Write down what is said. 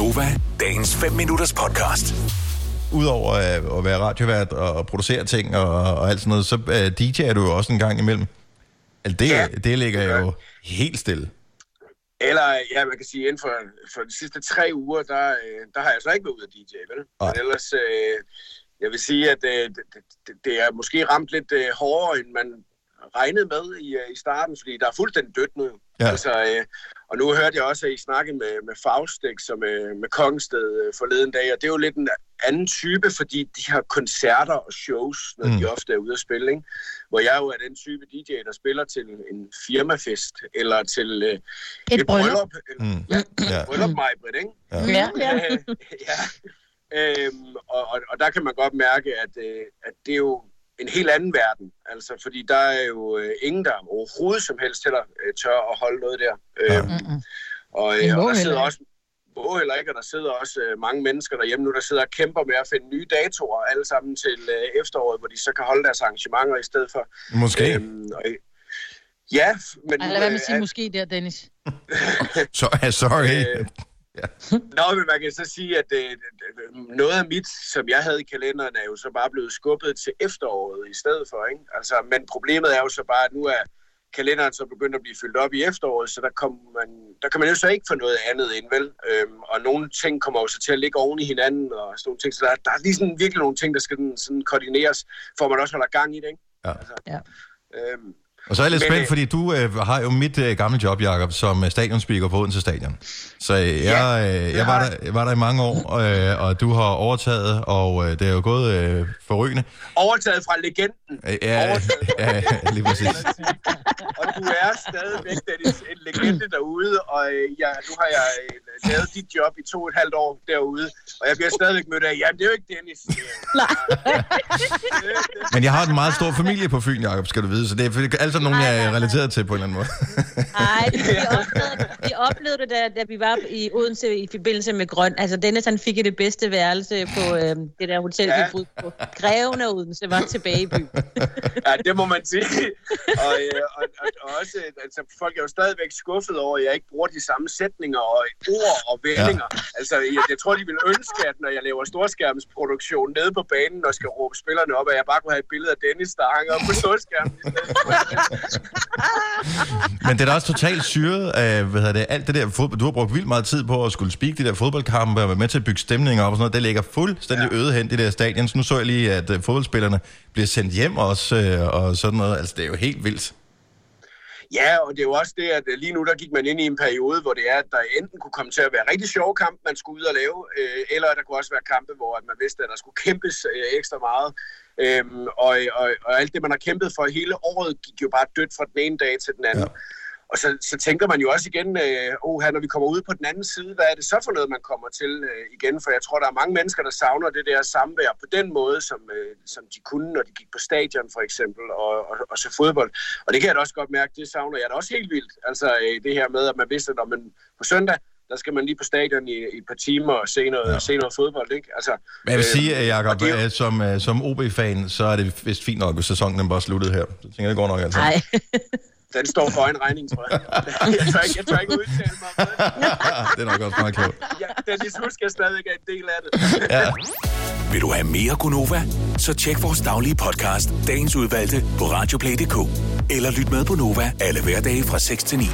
Gunova, dagens 5 minutters podcast. Udover øh, at være radiovært og producere ting og, og alt sådan noget, så uh, DJ'er du jo også en gang imellem. Altså, det, Ja. det ligger jo helt stille. Eller, ja, man kan sige, inden for, for de sidste tre uger, der, øh, der har jeg så ikke været ude af DJ, vel? Men ellers, øh, jeg vil sige, at øh, det, det, det er måske ramt lidt øh, hårdere, end man regnede med i, øh, i starten, fordi der er fuldstændig dødt nu. Ja. Altså, øh, og nu hørte jeg også, at I snakkede med, med Faustek, som øh, med Kongsted øh, forleden dag, og det er jo lidt en anden type, fordi de har koncerter og shows, når mm. De ofte er ude at spille, ikke? Hvor jeg jo er den type DJ, der spiller til en firmafest, eller til øh, Et bryllup. eller, Mm. ja, et bryllup mig, Britt, ikke? Ja. Ja, ja. Ja. Øhm, og, og, og der kan man godt mærke, at, øh, at det er jo en helt anden verden. Altså, fordi der er jo øh, ingen, der overhovedet som helst heller øh, tør at holde noget der. Ja. Øhm, Mm-mm. og, øh, og der sidder også må heller ikke, og der sidder også øh, mange mennesker derhjemme nu, der sidder og kæmper med at finde nye datoer, alle sammen til øh, efteråret, hvor de så kan holde deres arrangementer i stedet for. Måske. Øhm, og, ja, men... Lad være med at sige øh, måske der, Dennis. Så, sorry. Øh, Nå, men man kan så sige, at øh, noget af mit, som jeg havde i kalenderen, er jo så bare blevet skubbet til efteråret i stedet for. Ikke? Altså, men problemet er jo så bare, at nu er kalenderen så begyndt at blive fyldt op i efteråret, så der, kom man, der kan man jo så ikke få noget andet ind, vel? Øhm, og nogle ting kommer jo så til at ligge oven i hinanden, og sådan nogle ting. Så der, der er lige sådan virkelig nogle ting, der skal sådan, sådan koordineres, for at man også holder gang i det, ikke? Ja. Altså, Ja. øhm, Og så er jeg lidt spændt, øh, fordi du øh, har jo mit øh, gamle job, Jacob, som øh, stadionspeaker på Odense Stadion. Så øh, jeg, øh, jeg, var der, jeg var der i mange år, øh, og du har overtaget, og øh, det er jo gået øh, forrygende. overtaget fra legenden. Øh, ja, Overtaget. ja, lige præcis. Du er stadigvæk Dennis, en legende derude, og øh, ja, nu har jeg øh, lavet dit job i to og et halvt år derude, og jeg bliver stadigvæk mødt af, jamen det er jo ikke Dennis. Nej. Men jeg har en meget stor familie på Fyn, Jacob, skal du vide, så det er altså nogen, jeg er relateret til på en eller anden måde. Nej, vi, oplevede, vi oplevede det, da, da vi var i Odense i forbindelse med Grøn. Altså, Dennis han fik det bedste værelse på øh, det der hotel, ja. Ja. vi boede på. Greven af Odense var tilbage i byen. ja, det må man sige. Og, øh, og, og, og også, altså, folk er jo stadigvæk skuffet over, at jeg ikke bruger de samme sætninger og ord og vendinger. Ja. Altså, jeg, jeg tror, de vil ønske, at når jeg laver storskærmsproduktion nede på banen og skal råbe spillerne op, at jeg bare kunne have et billede af Dennis, der hænger op på storskærmen. Men det er da også totalt syret af, hvad hedder det, alt det der fodbold. Du har brugt vildt meget tid på at skulle speak de der fodboldkampe og være med til at bygge stemninger op og sådan noget. Det ligger fuldstændig ja. øde hen, det der stadion. Så nu så jeg lige, at øh, fodboldspillerne bliver sendt hjem også, øh, og sådan noget. Altså, det er jo helt vildt. Ja, og det er jo også det, at øh, lige nu der gik man ind i en periode, hvor det er, at der enten kunne komme til at være rigtig sjove kampe, man skulle ud og lave, øh, eller der kunne også være kampe, hvor at man vidste, at der skulle kæmpes øh, ekstra meget. Øhm, og, og, og alt det, man har kæmpet for hele året, gik jo bare dødt fra den ene dag til den anden. Ja. Og så, så tænker man jo også igen, øh, oh, her, når vi kommer ud på den anden side, hvad er det så for noget, man kommer til øh, igen? For jeg tror, der er mange mennesker, der savner det der samvær på den måde, som, øh, som de kunne, når de gik på stadion for eksempel, og, og, og så fodbold. Og det kan jeg da også godt mærke, det savner jeg da også helt vildt. Altså øh, det her med, at man vidste, at når man på søndag, der skal man lige på stadion i, i et par timer og se noget, ja. se noget fodbold, ikke? Altså, Men jeg vil øh, sige, at Jacob, jo- øh, som, øh, som OB-fan, så er det vist fint nok, hvis sæsonen den bare sluttede her. Så tænker jeg, det går nok altså. Nej. den står for en regning, tror jeg. jeg, tør ikke, jeg tør ikke udtale mig om det. det er nok også meget klogt. Ja, Dennis Husk er stadig en del af det. Ja. Vil du have mere Gunova? Så tjek vores daglige podcast, dagens udvalgte, på radioplay.dk. Eller lyt med på Nova alle hverdage fra 6 til 9.